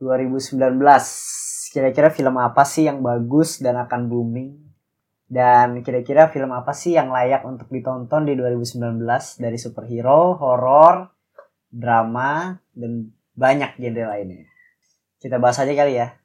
2019. Kira-kira film apa sih yang bagus dan akan booming? Dan kira-kira film apa sih yang layak untuk ditonton di 2019 dari superhero, horor, drama, dan banyak genre lainnya. Kita bahas aja kali ya.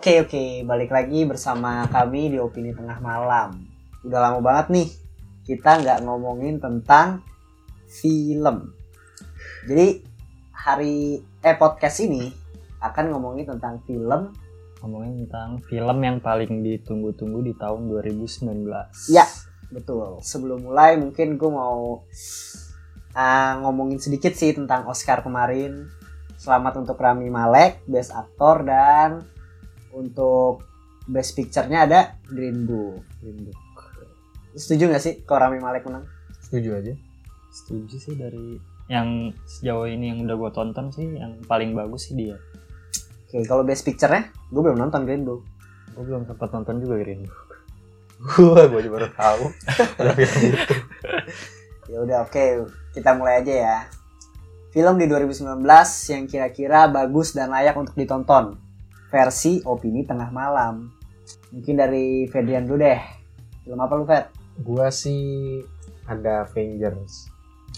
Oke oke, balik lagi bersama kami di Opini Tengah Malam. Udah lama banget nih kita nggak ngomongin tentang film. Jadi hari eh podcast ini akan ngomongin tentang film. ngomongin tentang film yang paling ditunggu-tunggu di tahun 2019. Ya, betul. Sebelum mulai mungkin gue mau uh, ngomongin sedikit sih tentang Oscar kemarin. Selamat untuk Rami Malek, Best Actor dan untuk Best Picture-nya ada Green Book. Green Book. Setuju gak sih kalau Rami Malek menang? Setuju aja. Setuju sih dari yang sejauh ini yang udah gue tonton sih yang paling bagus sih dia. Oke, kalau Best Picture-nya, gue belum nonton Green Book. Gue belum sempat nonton juga Green Book. Gua gua juga baru tahu. Ada film itu. Ya udah, oke, kita mulai aja ya. Film di 2019 yang kira-kira bagus dan layak untuk ditonton. Versi opini tengah malam. Mungkin dari Fedrian dulu deh. Film apa lu, Fed? Gua sih ada Avengers.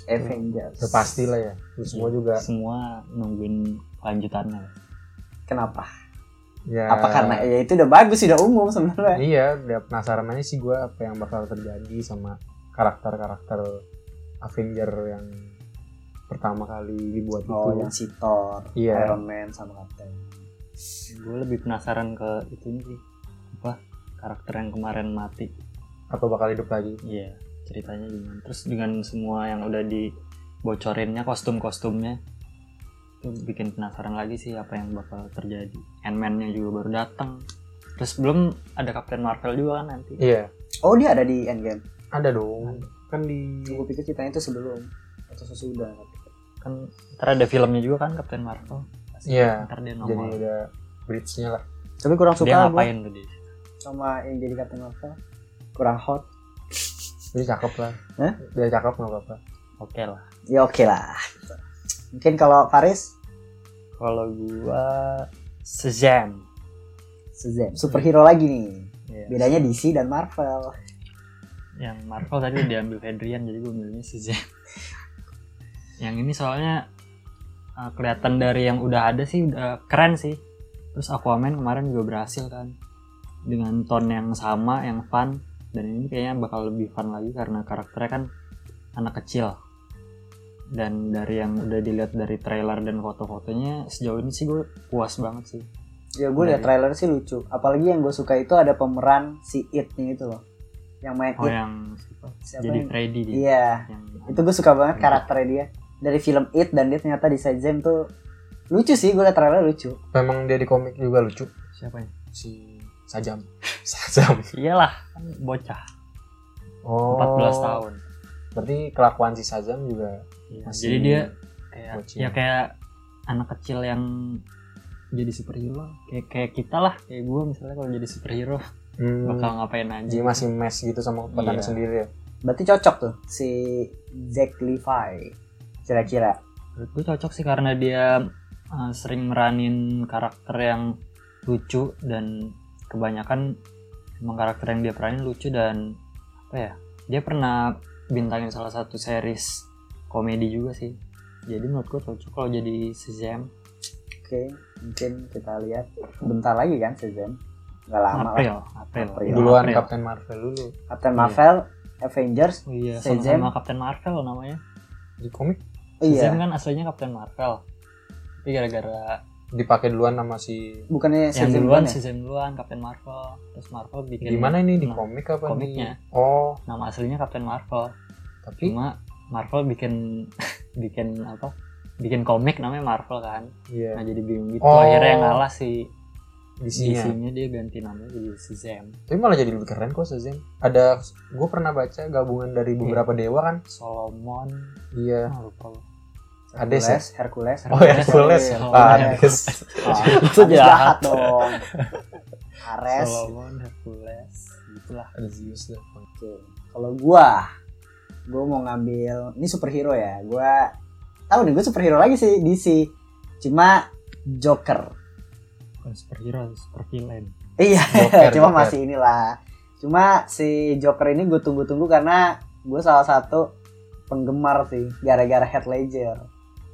Avengers. Udah pasti lah ya. Lu semua juga. Semua nungguin lanjutannya. Kenapa? Ya. Apa karena ya itu udah bagus, udah umum sebenarnya. Iya, udah penasaran aja sih gua apa yang bakal terjadi sama karakter-karakter Avenger yang pertama kali dibuat Oh, itu. yang si Thor, Iya. Iron Man sama Captain. Gue lebih penasaran ke itu sih. Apa karakter yang kemarin mati. Apa bakal hidup lagi? Iya, ceritanya gimana. Terus dengan semua yang udah dibocorinnya, kostum-kostumnya, itu bikin penasaran lagi sih apa yang bakal terjadi. Ant-Man-nya juga baru datang. Terus belum ada Captain Marvel juga kan nanti. Iya, Oh, dia ada di Endgame. ada dong. Kan di Gue pikir ceritanya itu sebelum atau sesudah. Kan ntar ada filmnya juga kan Captain Marvel. Pasti Iya, Ntar dia jadi ada bridge-nya lah. Tapi kurang dia suka gue ngapain tuh dia? sama yang jadi Captain Marvel. Kurang hot. Jadi cakep lah. Hah? Dia cakep nggak apa-apa. Oke lah. Ya oke lah. Mungkin kalau Faris, Kalau gua Shazam. Shazam. Superhero lagi nih. Iya. Bedanya DC dan Marvel. yang Marvel tadi diambil Adrian jadi gue milihnya Shazam yang ini soalnya uh, kelihatan dari yang udah ada sih udah keren sih terus Aquaman kemarin juga berhasil kan dengan tone yang sama yang fun dan ini kayaknya bakal lebih fun lagi karena karakternya kan anak kecil dan dari yang udah dilihat dari trailer dan foto-fotonya sejauh ini sih gue puas banget sih Ya gue liat trailer sih lucu. Apalagi yang gue suka itu ada pemeran si It-nya itu loh. Yang main oh It. yang siapa? Siapa jadi yang- Freddy dia Iya. yang Itu gue suka banget karakternya dia. Dari film It dan dia ternyata di Shazam tuh lucu sih gue liat trailer lucu. Memang dia di komik juga lucu. siapa ya Si Sajam. Sajam. iyalah kan bocah Oh. 14 tahun Berarti kelakuan si Sajam juga Iya, Masih jadi dia kayak bocil. ya kayak anak kecil yang jadi superhero kayak kayak kita lah kayak gue misalnya kalau jadi superhero hmm, bakal ngapain aja jadi masih mes gitu sama kekuatannya Iya. sendiri ya. Berarti cocok tuh si Zack Levi. Kira-kira. menurut gue cocok sih karena dia uh, sering meranin karakter yang lucu dan kebanyakan emang karakter yang dia peranin lucu dan apa ya dia pernah bintangin salah satu series komedi juga sih jadi menurut gue cocok kalau jadi Shazam Oke, mungkin kita lihat bentar lagi kan Shazam. Gak lama lah. April April, April. Duluan April. Captain Marvel dulu Captain Marvel, Avengers. Oh iya, Shazam. sama-sama Captain Marvel namanya. di komik Oh, Shazam iya. kan aslinya Captain Marvel. Tapi gara-gara dipakai duluan sama si Bukannya yang Shazam duluan duluan ya? Shazam duluan Captain Marvel, terus Marvel bikin di mana ini di nah, komik apa komiknya. di oh nama aslinya Captain Marvel. tapi Cuma Marvel bikin bikin apa? Bikin komik namanya Marvel kan. iya Nah, jadi bingung gitu. Oh. Akhirnya yang ngalah si DC-nya DC-nya dia ganti namanya jadi Shazam. tapi malah jadi lebih keren kok Shazam ada gue pernah baca gabungan dari beberapa dewa kan Solomon, iya ah, lupa gua. Hades ya? Hercules Hercules Oh Hercules. Oh, Ah, Hercules. Hades. Ah, itu jahat dong Ares Solomon Hercules gitulah Ada Zeus dah. Oke. Kalau gua, gua mau ngambil ini superhero ya. Gua tahu nih gua superhero lagi sih DC. Cuma Joker. bukan superhero super villain Iya, Joker, cuma Joker. masih inilah. Cuma si Joker ini gue tunggu-tunggu karena gue salah satu penggemar sih gara-gara Heath Ledger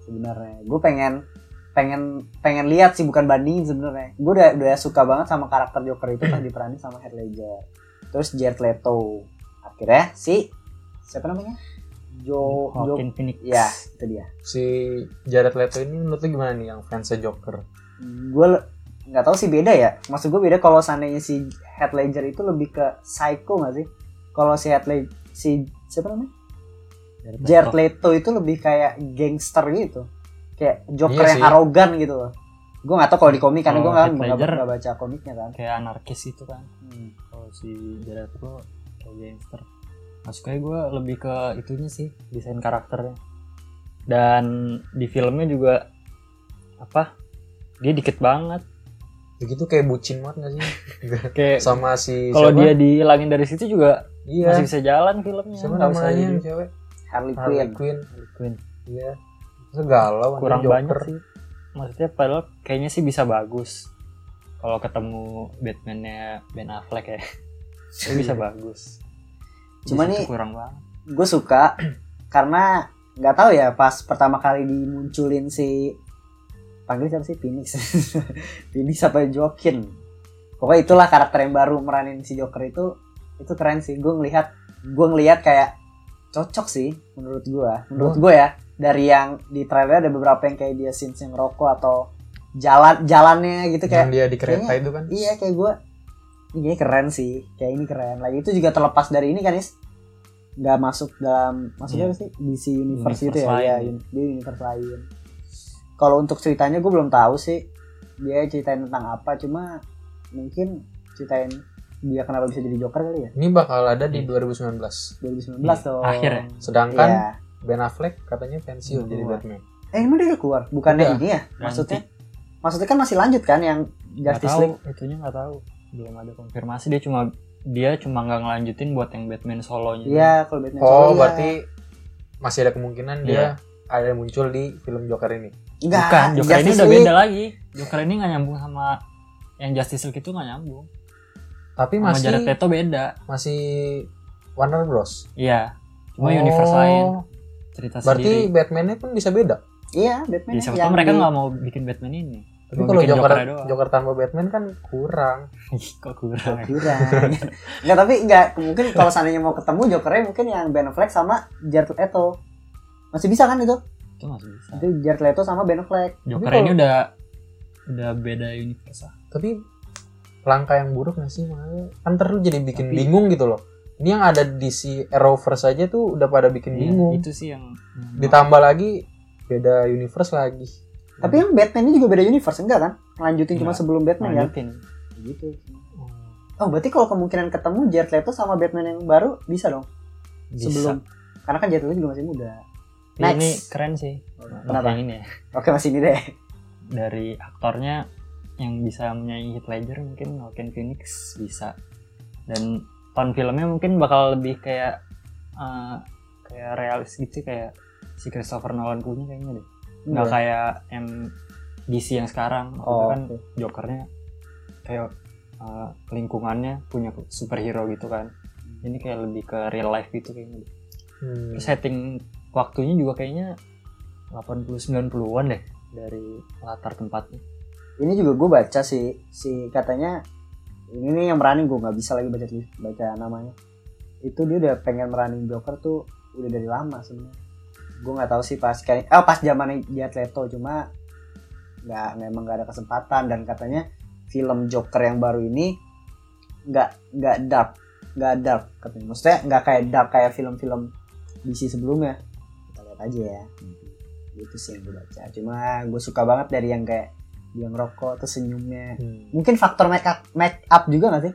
sebenarnya. Gue pengen pengen pengen lihat sih bukan bandingin sebenarnya. Gue udah udah suka banget sama karakter Joker itu pas diperanin sama Heath Ledger. Terus Jared Leto. Akhirnya si siapa namanya? Jo Jo Joaquin Phoenix Ya, itu dia. Si Jared Leto ini menurut lu gimana nih yang fansnya Joker? gue nggak tahu sih beda ya maksud gue beda kalau seandainya si Heath Ledger itu lebih ke psycho nggak sih kalau si Heath Ledger si siapa namanya Jared Leto itu lebih kayak gangster gitu. Kayak Joker Iya yang arogan gitu loh. Gue nggak tahu kalau di komik karena gue Ledger- nggak baca komiknya kan. Kayak anarkis itu kan. Hmm. kalau si Jared Leto kayak gangster. Masuknya gue lebih ke itunya sih desain karakternya. Dan di filmnya juga apa dia dikit banget. Begitu kayak bucin banget gak sih? kayak Sama si kalau dia dihilangin dari situ juga iya. masih bisa jalan filmnya. Siapa namanya cewek? Harley Harley Quinn. Quinn. Queen. Iya. Segalau kurang Joker. banyak sih. Maksudnya padahal kayaknya sih bisa bagus. Kalau ketemu Batman-nya Ben Affleck ya. Itu bisa bagus. Cuma nih- kurang banget. gue suka karena nggak tahu ya pas pertama kali dimunculin si panggil siapa sih? Phoenix. Phoenix apa Joaquin? Pokoknya itulah karakter yang baru meranin si Joker itu itu keren sih. Gue ngelihat gue ngelihat kayak cocok sih menurut gue menurut Oh. gue ya dari yang di trailer ada beberapa yang kayak dia scenes yang rokok atau jalan jalannya gitu yang kayak dia di kereta kayaknya- itu kan? iya kayak gue ini keren sih kayak ini keren. Lagi itu juga terlepas dari ini kan is. Nggak masuk dalam maksudnya apa sih? DC universe, Universe itu ya ya dia universe lain. Kalau untuk ceritanya gue belum tahu sih dia ceritain tentang apa cuma mungkin ceritain dia kenapa bisa jadi Joker kali ya Ini bakal ada di Iya. 2019. 2019 Iya, tuh akhir ya? Sedangkan Iya. Ben Affleck katanya pensiun Udah jadi. Batman. eh emang dia udah keluar bukannya Udah. ini ya Ganti. maksudnya maksudnya kan masih lanjut kan yang Justice tahu League itunya nggak tahu belum ada konfirmasi dia cuma dia cuma nggak ngelanjutin buat yang Batman solonya iya kalau Batman Oh, Solo, iya. berarti masih ada kemungkinan Iya. dia ada yang muncul di film Joker ini. Enggak, bukan Joker ini Justice udah League. beda lagi Joker ini nggak nyambung sama yang Justice League itu nggak nyambung Tapi sama masih Jared Leto beda masih Warner Bros. iya cuma Oh, universe lain cerita Berarti sendiri Batman-nya pun bisa beda. iya Batman Jadi siapa yang tahu mereka di- nggak mau bikin Batman ini Tapi kalau Joker Jokernya doang. Joker tanpa Batman kan kurang. Ih, kok kurang ya? kurang enggak tapi enggak mungkin kalau seandainya mau ketemu Jokernya mungkin yang Ben Affleck sama Jared Leto masih bisa kan itu itu masih bisa itu Jared Leto sama Ben Affleck Joker ini udah udah beda universe. Tapi langkah yang buruk gak sih? Makanya kan lu jadi bikin Tapi- bingung gitu loh. Ini yang ada di si Arrowverse aja tuh udah pada bikin Iya, bingung. itu sih yang, Ditambah lagi beda universe lagi. tapi yang Batman ini juga beda universe enggak kan? Lanjutin cuma sebelum Batman kan? Lanjutin. Gitu. Oh berarti kalau kemungkinan ketemu Jared Leto sama Batman yang baru bisa dong? Bisa. Sebelum. Karena kan Jared Leto juga masih muda. Next. ini keren sih. Kenapa? yang ini ya. Oke masih ini deh. Dari aktornya yang bisa menyanyi Heath Ledger mungkin Joaquin Phoenix bisa dan tone filmnya mungkin bakal lebih kayak eh, kayak realis gitu kayak si Christopher Nolan punya kayaknya deh nggak Iya. kayak yang DC yang sekarang itu oh kan oke. Jokernya kayak eh, lingkungannya punya superhero gitu kan ini kayak lebih ke real life gitu kayaknya deh. Hmm. Terus setting waktunya juga kayaknya 80-90an deh dari latar tempatnya ini juga gue baca sih si katanya ini nih yang meranin gue nggak bisa lagi baca baca namanya. Itu dia udah pengen meranin Joker tuh udah dari lama sebenarnya. Gue nggak tahu sih pas kayak oh pas zamannya Jared Leto cuma nggak memang nggak ada kesempatan. Dan katanya film Joker yang baru ini nggak nggak dark nggak dark katanya. Maksudnya nggak kayak dark kayak film-film DC sebelumnya. Kita lihat aja ya. Itu sih yang gue baca. Cuma gue suka banget dari yang kayak dia ngerokok terus senyumnya. Hmm. mungkin faktor make up make up juga gak sih?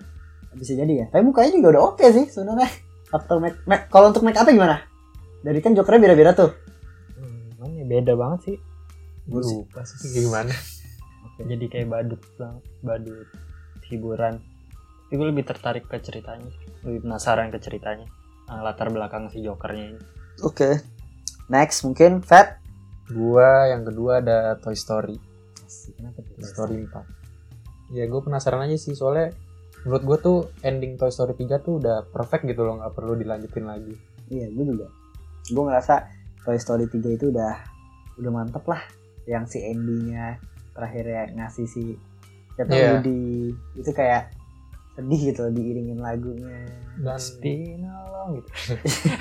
Bisa jadi ya. Tapi mukanya juga udah oke sih sebenarnya. Faktor make, make- kalau untuk make upnya gimana? Dari kan jokernya beda-beda tuh. Hmm, ya? Beda banget sih. Gue lupa sih gimana. Jadi kayak badut banget badut hiburan. Tapi gue lebih tertarik ke ceritanya lebih penasaran ke ceritanya. Nah, latar belakang si jokernya ini. Oke. Next mungkin Fat. gua yang kedua ada Toy Story Kenapa tuh? Toy Story 4 ya gue penasaran aja sih soalnya menurut gue tuh ending Toy Story 3 tuh udah perfect gitu loh nggak perlu dilanjutin lagi Iya, gue juga. Gue ngerasa Toy Story 3 itu udah udah mantep lah. Yang si endingnya terakhirnya ngasih si siapa Iya. Woody itu kayak sedih gitu diiringin lagunya. dan Spin along gitu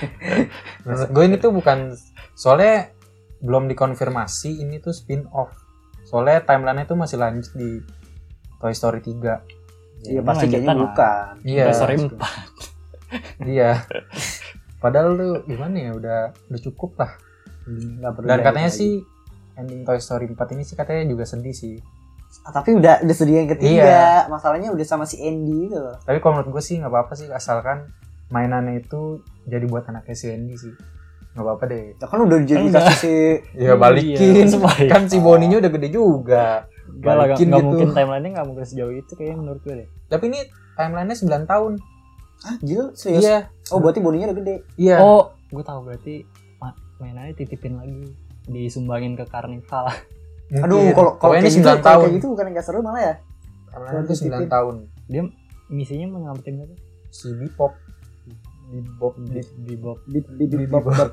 menurut gue ini tuh bukan soalnya belum dikonfirmasi ini tuh spin off soalnya timelinenya tuh masih lanjut di Toy Story 3 Iya emang pasti kayaknya bukan. iya. Toy Story 4 iya. Padahal tuh gimana ya udah udah cukup lah. Nggak perlu dan katanya lagi. sih ending Toy Story 4 ini sih katanya juga sedih sih. Ah, tapi udah udah sedih yang ketiga. Masalahnya udah sama si Andy itu loh. tapi kalau menurut gue sih nggak apa-apa sih asalkan mainannya itu jadi buat anaknya si Andy sih nggak apa-apa deh. Ya kan udah jadi Enggak. kasih si ya balikin. Iya, kan si Boninya udah gede juga. Gak lah, Balikin gak gitu. mungkin timelinenya gak mungkin sejauh itu kayaknya menurut gue deh. Tapi ini timelinenya 9 tahun. Ah, Gil, serius? iya. Oh, berarti bodinya udah gede. iya. Oh, gue tahu berarti ma- mainannya titipin lagi. Disumbangin ke karnival. Mungkin. Aduh, kalau kalau ini gitu, 9 kalau tahun. kayak gitu bukan yang gak seru malah ya. timelinenya Titipin. 9 tahun. Dia misinya menyelamatin apa si Bebop Bebop Bebop Bebop Bebop, bop bop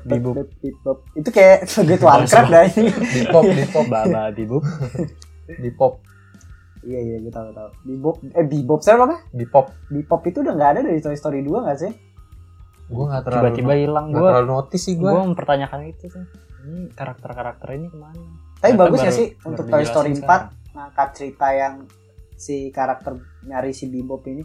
bebop. Itu kayak sebagai Warcraft dah ini. Bebop Bebop Baba Bebop Bebop Iya iya gue tahu tahu. Bebop eh Bebop siapa namanya? Bebop Bebop itu udah nggak ada dari Toy Story 2 nggak sih? gue nggak terlalu tiba-tiba hilang gue terlalu notice sih gue gue mempertanyakan itu tuh ini karakter-karakter ini ke mana Tapi Ternyata bagus ya sih untuk Toy Story 4 dijelasin sekarang. ngangkat cerita yang si karakter nyari si Bebop ini.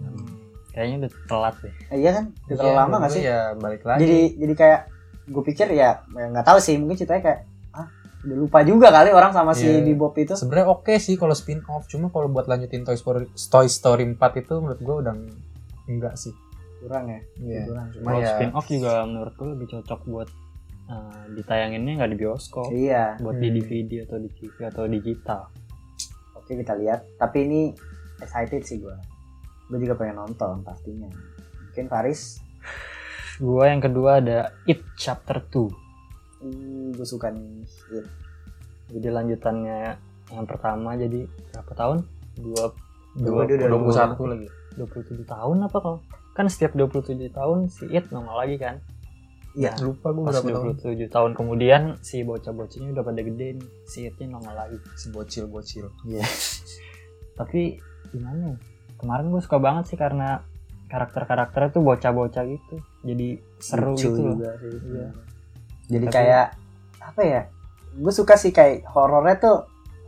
Hmm, kayaknya udah telat deh Eh, iya kan? Udah terlalu Iya, lama nggak menurut sih? ya balik lagi Jadi jadi kayak gue pikir ya ya nggak tahu sih mungkin ceritanya kayak ah udah lupa juga kali orang sama si Iya. Bebop itu. sebenarnya oke sih kalau spin off cuma kalau buat lanjutin Toy Story Toy Story 4 itu menurut gue udah enggak sih Kurang ya. Iya. Kurang. Cuma kalau ya spin off juga menurut gue lebih cocok buat eh, ditayanginnya nggak di bioskop Iya. buat di Hmm. DVD atau di TV atau digital Oke kita lihat. Tapi ini excited sih gue. Gue juga pengen nonton pastinya. Mungkin Faris, gue yang kedua ada It Chapter 2 hmm, gue suka nih. It. jadi lanjutannya yang pertama jadi berapa tahun? Dua Dua, dua dia udah dua 21 lagi. 27 tahun apa kok? Kan setiap 27 tahun si It nongol lagi kan? Iya. lupa gue berapa tahun 27 tahun kemudian si bocah-bocahnya udah pada gede nih si Itnya nongol lagi. Si bocil bocil tapi gimana ya kemarin gue suka banget sih karena karakter-karakternya tuh bocah-bocah gitu jadi seru Lucu gitu loh juga sih. Iya. Jadi Tapi- kayak apa ya? Gue suka sih kayak horornya tuh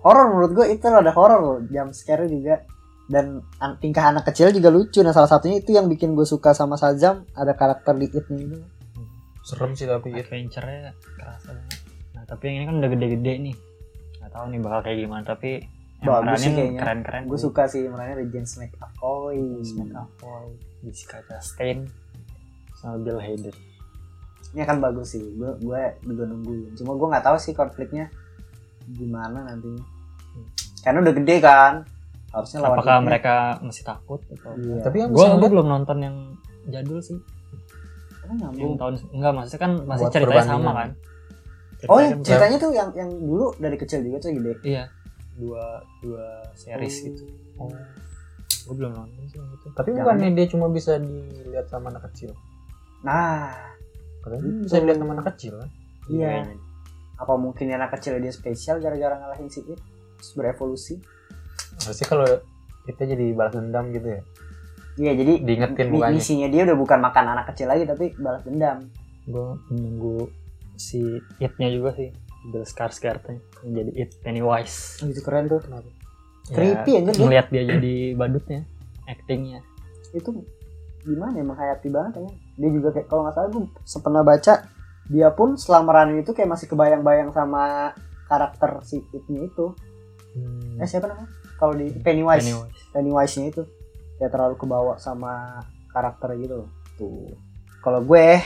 horor menurut gue itu ada horor loh. Jam scare juga dan an- tingkah anak kecil juga lucu. Nah salah satunya itu yang bikin gue suka sama Sajam ada karakter di It-nya itu. serem sih tapi it adventure-nya kerasa banget nah tapi yang ini kan udah gede-gede nih nggak tahu nih bakal kayak gimana tapi Bagus sih kayaknya. keren-keren Gue suka sih makanya Regent McAvoy. Smack Avoy, Jessica Chastain sama Bill Hader Ini akan bagus sih. Gue gue juga nungguin. Cuma gue nggak tahu sih konfliknya gimana nantinya. Karena udah gede kan. Harusnya lawan apakah mereka masih takut atau Iya. tapi yang gue ngeliat belum nonton yang jadul sih Emang yang tahun enggak maksudnya kan masih Buat ceritanya sama kan Oh ceritanya tuh yang yang dulu dari kecil juga tuh gede. iya dua dua series Oh. gitu gue belum nonton sih yang itu tapi Jangan bukannya dia cuma bisa dilihat sama anak kecil Nah, katanya Gitu. bisa dilihat sama anak kecil kan Iya. kayaknya. apa mungkin anak kecil dia spesial gara-gara ngalahin si It terus berevolusi? harusnya kalau kita jadi balas dendam gitu ya Iya, jadi Diingetin mukanya. misinya dia udah bukan makan anak kecil lagi tapi balas dendam. gue menunggu si It-nya juga sih Bill Skarsgård-nya yang jadi It Pennywise Oh, itu keren tuh. kenapa Creepy ya, dia. ngelihat dia jadi badutnya actingnya Itu gimana ya menghayati banget ya. Dia juga kayak kalau nggak salah gue pernah baca dia pun selama meranin itu kayak masih kebayang-bayang sama karakter si It-nya itu. Hmm. Eh siapa namanya? Kalau di Pennywise. Pennywise Pennywise-nya itu kayak terlalu kebawa sama karakter gitu loh. Tuh. Kalau gue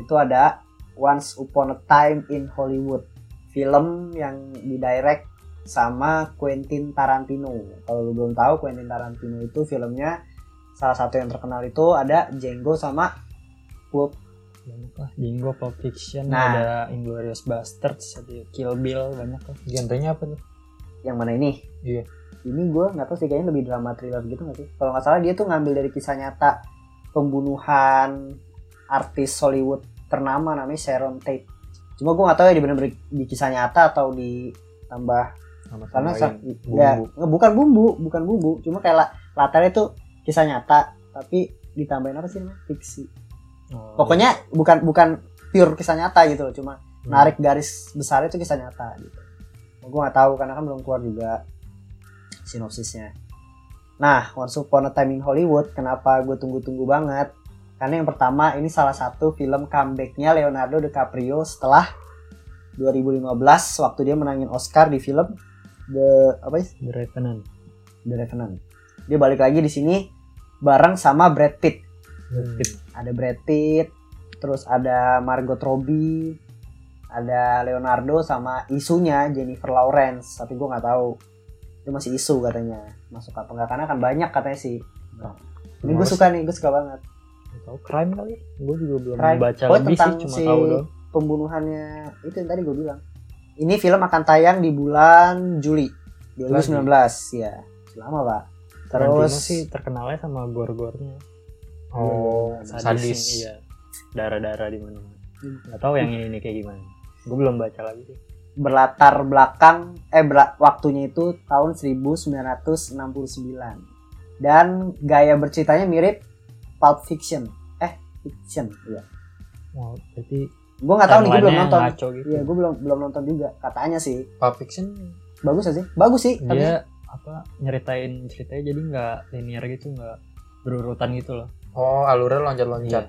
itu ada Once Upon a Time in Hollywood. Film yang didirect sama Quentin Tarantino. Kalau lu belum tahu Quentin Tarantino itu filmnya salah satu yang terkenal itu ada Django sama Pulp. lah Django Pulp Fiction Nah. ada Inglourious Basterds ada Kill Bill banyak lah Genrenya apa tuh? Yang mana ini? Iya. Ini gue nggak tahu sih kayaknya lebih drama thriller gitu nggak sih? Kalau nggak salah dia tuh ngambil dari kisah nyata pembunuhan artis Hollywood ternama namanya Sharon Tate. Cuma gue nggak tahu ya di bener di kisah nyata atau ditambah Sama karena sa- bumbu. ya bukan bumbu bukan bumbu. Cuma kayak la- latarnya tuh kisah nyata tapi ditambahin apa sih namanya? Fiksi. Oh, pokoknya bukan bukan pure kisah nyata gitu loh cuma Hmm. narik garis besar itu kisah nyata gitu. Gue nggak tahu karena kan belum keluar juga sinopsisnya. Nah Once Upon a Time in Hollywood kenapa gue tunggu-tunggu banget karena yang pertama ini salah satu film comebacknya Leonardo DiCaprio setelah 2015 waktu dia menangin Oscar di film The apa sih The Revenant The Revenant. Dia balik lagi di sini bareng sama Brad Pitt. Hmm. Ada Brad Pitt, terus ada Margot Robbie, ada Leonardo sama isunya Jennifer Lawrence. Tapi gue nggak tahu itu masih isu katanya masuk apa enggak karena kan banyak katanya sih. Ini gue suka nih, gue suka banget. Tahu crime kali gue juga belum Crime. baca Oh, lebih sih tentang cuma si tahu doang. pembunuhannya itu yang tadi gue bilang. Ini film akan tayang di bulan Juli 2019 ya. Lama pak. Tarantino Terus sih terkenalnya sama gore-gornya Oh, Sadis, sadis. iya. Darah-darah di mana nggak tahu yang ini kayak gimana. Gue belum baca lagi sih. Berlatar belakang eh bela- waktunya itu tahun 1969 dan gaya berceritanya mirip Pulp Fiction. Eh Fiction iya. Oh, berarti gue nggak tahu nih gue belum nonton. gitu. Iya gue belum belum nonton juga katanya sih. Pulp Fiction bagus sih? Bagus sih tapi dia apa nyeritain ceritanya jadi nggak linear gitu nggak berurutan gitu loh. Oh alurnya loncat-loncat.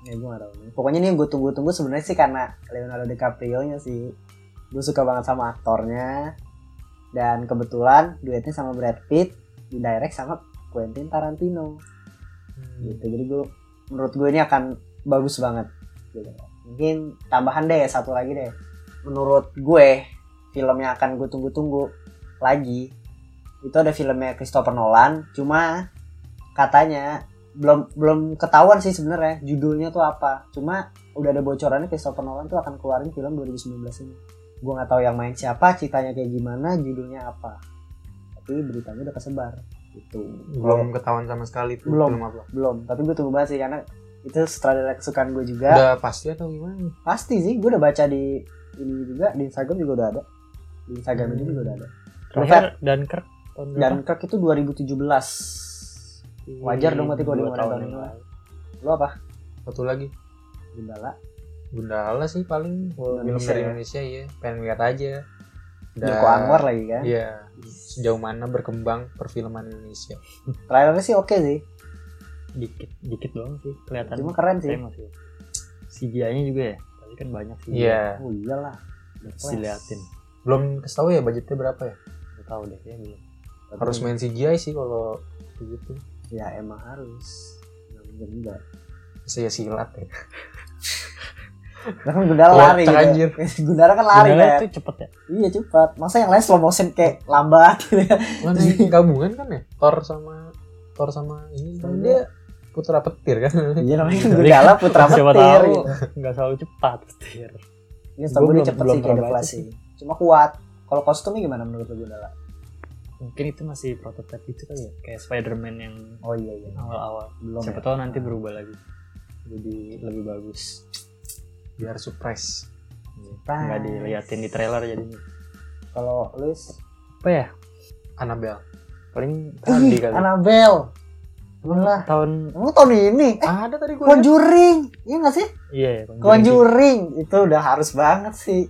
ya gue gak tahu pokoknya nih yang gue tunggu-tunggu sebenarnya sih karena Leonardo DiCaprio nya sih. Gue suka banget sama aktornya. Dan kebetulan duetnya sama Brad Pitt di direct sama Quentin Tarantino Hmm. gitu. Jadi gue menurut gue ini akan bagus banget. Gitu. mungkin tambahan deh satu lagi deh. Menurut gue film yang akan gue tunggu-tunggu lagi itu ada filmnya Christopher Nolan cuma katanya belum belum ketahuan sih sebenarnya judulnya tuh apa. Cuma udah ada bocorannya Christopher Nolan tuh akan keluarin film 2019 ini. Gue nggak tahu yang main siapa ceritanya kayak gimana judulnya apa. Tapi beritanya udah kesebar gitu Belum ketahuan sama sekali tuh Belum. film apa. belum tapi gue tunggu banget sih karena itu sutradara kesukaan gue juga Udah pasti atau gimana? pasti sih gue udah baca di ini juga di Instagram juga udah ada di Instagram Hmm. itu juga udah ada terakhir tahun berapa? dan Kirk itu 2017 wajar dong berarti kalau dia Dua mau tahun ini. lo apa Satu lagi. Gundala Gundala sih paling film Indonesia dari ya. Indonesia ya. Pengen lihat aja. Dan- Joko Anwar lagi kan Iya. Sejauh mana berkembang perfilman Indonesia. trailernya sih oke sih dikit dikit doang sih kelihatan cuma keren sih masih CGI-nya juga ya tapi kan banyak sih Iya. oh iyalah harus diliatin Belum kasih tahu ya budgetnya berapa ya? nggak tahu deh ya belum Harus main CGI sih kalau begitu. ya emang harus Nggak mungkin juga Saya silat ya. Nah, kan Gundala Kocak lari gitu. anjir. Gundala kan lari Gundala kan itu cepet ya iya cepat masa yang lain slow motion kayak lambat gitu ya gabungan kan ya? Thor sama Thor sama ini kan dia putra petir kan. iya namanya Gundala putra siapa petir tahu gitu. nggak selalu cepat petir Ini setahu belum- cepet sih kayak sih. Cuma kuat. Kalau kostumnya gimana menurut lu Gundala? mungkin itu masih prototipe itu kali ya kayak Spider-Man yang Oh iya iya. awal-awal Belum siapa ya? tahu nanti berubah lagi jadi lebih bagus Biar surprise. Surprise. nggak diliatin di trailer jadinya Kalau Luis apa ya Annabelle. paling tadi kali Annabelle. Lah, tahun emang tahun ini eh Ada tadi gue. Conjuring. Iya gak sih? iya ya Conjuring. Itu udah harus banget sih.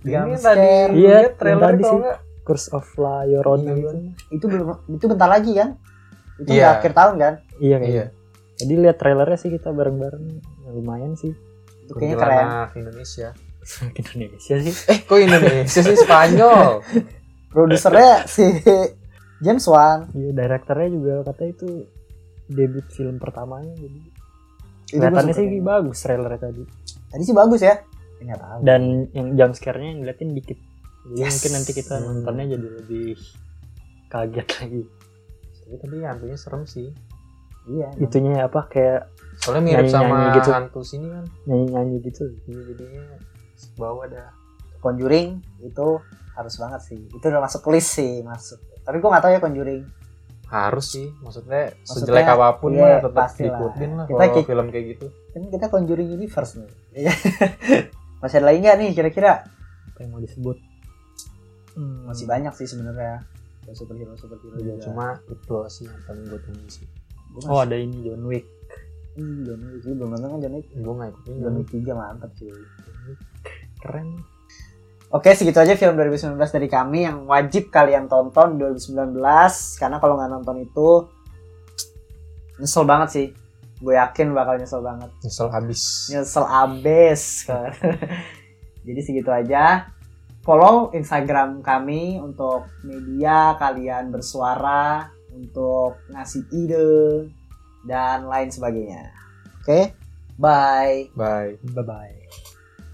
Ini tadi. Iya, lihat trailer tadi sih. nggak Curse of La Llorona Iya, gitu. Itu belum itu bentar lagi kan? Itu Iya. udah akhir tahun kan? Iya Iya. kayaknya. Jadi lihat trailernya sih kita bareng-bareng ya, lumayan sih. Itu kayaknya keren. Indonesia. Indonesia sih. Eh kok Indonesia sih Spanyol? Produsernya si James Wan. Iya, direkturnya juga katanya itu debut film pertamanya jadi kelihatannya sih kayaknya. bagus trailernya tadi. Tadi sih bagus ya. nggak tahu dan yang jump scare-nya ngeliatin dikit jadi Yes. mungkin nanti kita Hmm. nontonnya jadi lebih kaget lagi Tapi tadi hantunya serem sih. Iya itunya apa kayak Soalnya mirip Nyanyi-nyanyi sama gitu. hantu sini kan. nyanyi nyanyi gitu Iya jadinya bawah dah. Conjuring itu harus banget sih itu udah masuk list sih masuk tapi gue nggak tahu ya Conjuring Harus sih, maksudnya, Maksudnya, sejelek apa pun iya, mah tetap diikutin lah Kita kalau film kayak gitu. kan kita Conjuring Universe nih Iya. masih ada lagi nggak nih kira-kira apa yang mau disebut Hmm, masih banyak sih sebenarnya superhero superhero Ya, juga. cuma itu sih yang paling gue tunggu sih. Gua oh ada ini John Wick. Ih, John Wick Lu belum nonton kan John Wick? Gue nggak ikutin. John Wick 3 mantap cuy keren. Oke segitu aja film 2019 dari kami yang wajib kalian tonton 2019 karena kalau nggak nonton itu nyesel banget sih. Gue yakin bakal nyesel banget. Nyesel habis. nyesel abis kan. Jadi segitu aja. Follow instagram kami untuk media kalian bersuara untuk ngasih ide dan lain sebagainya. Oke? Bye Bye. bye. Bye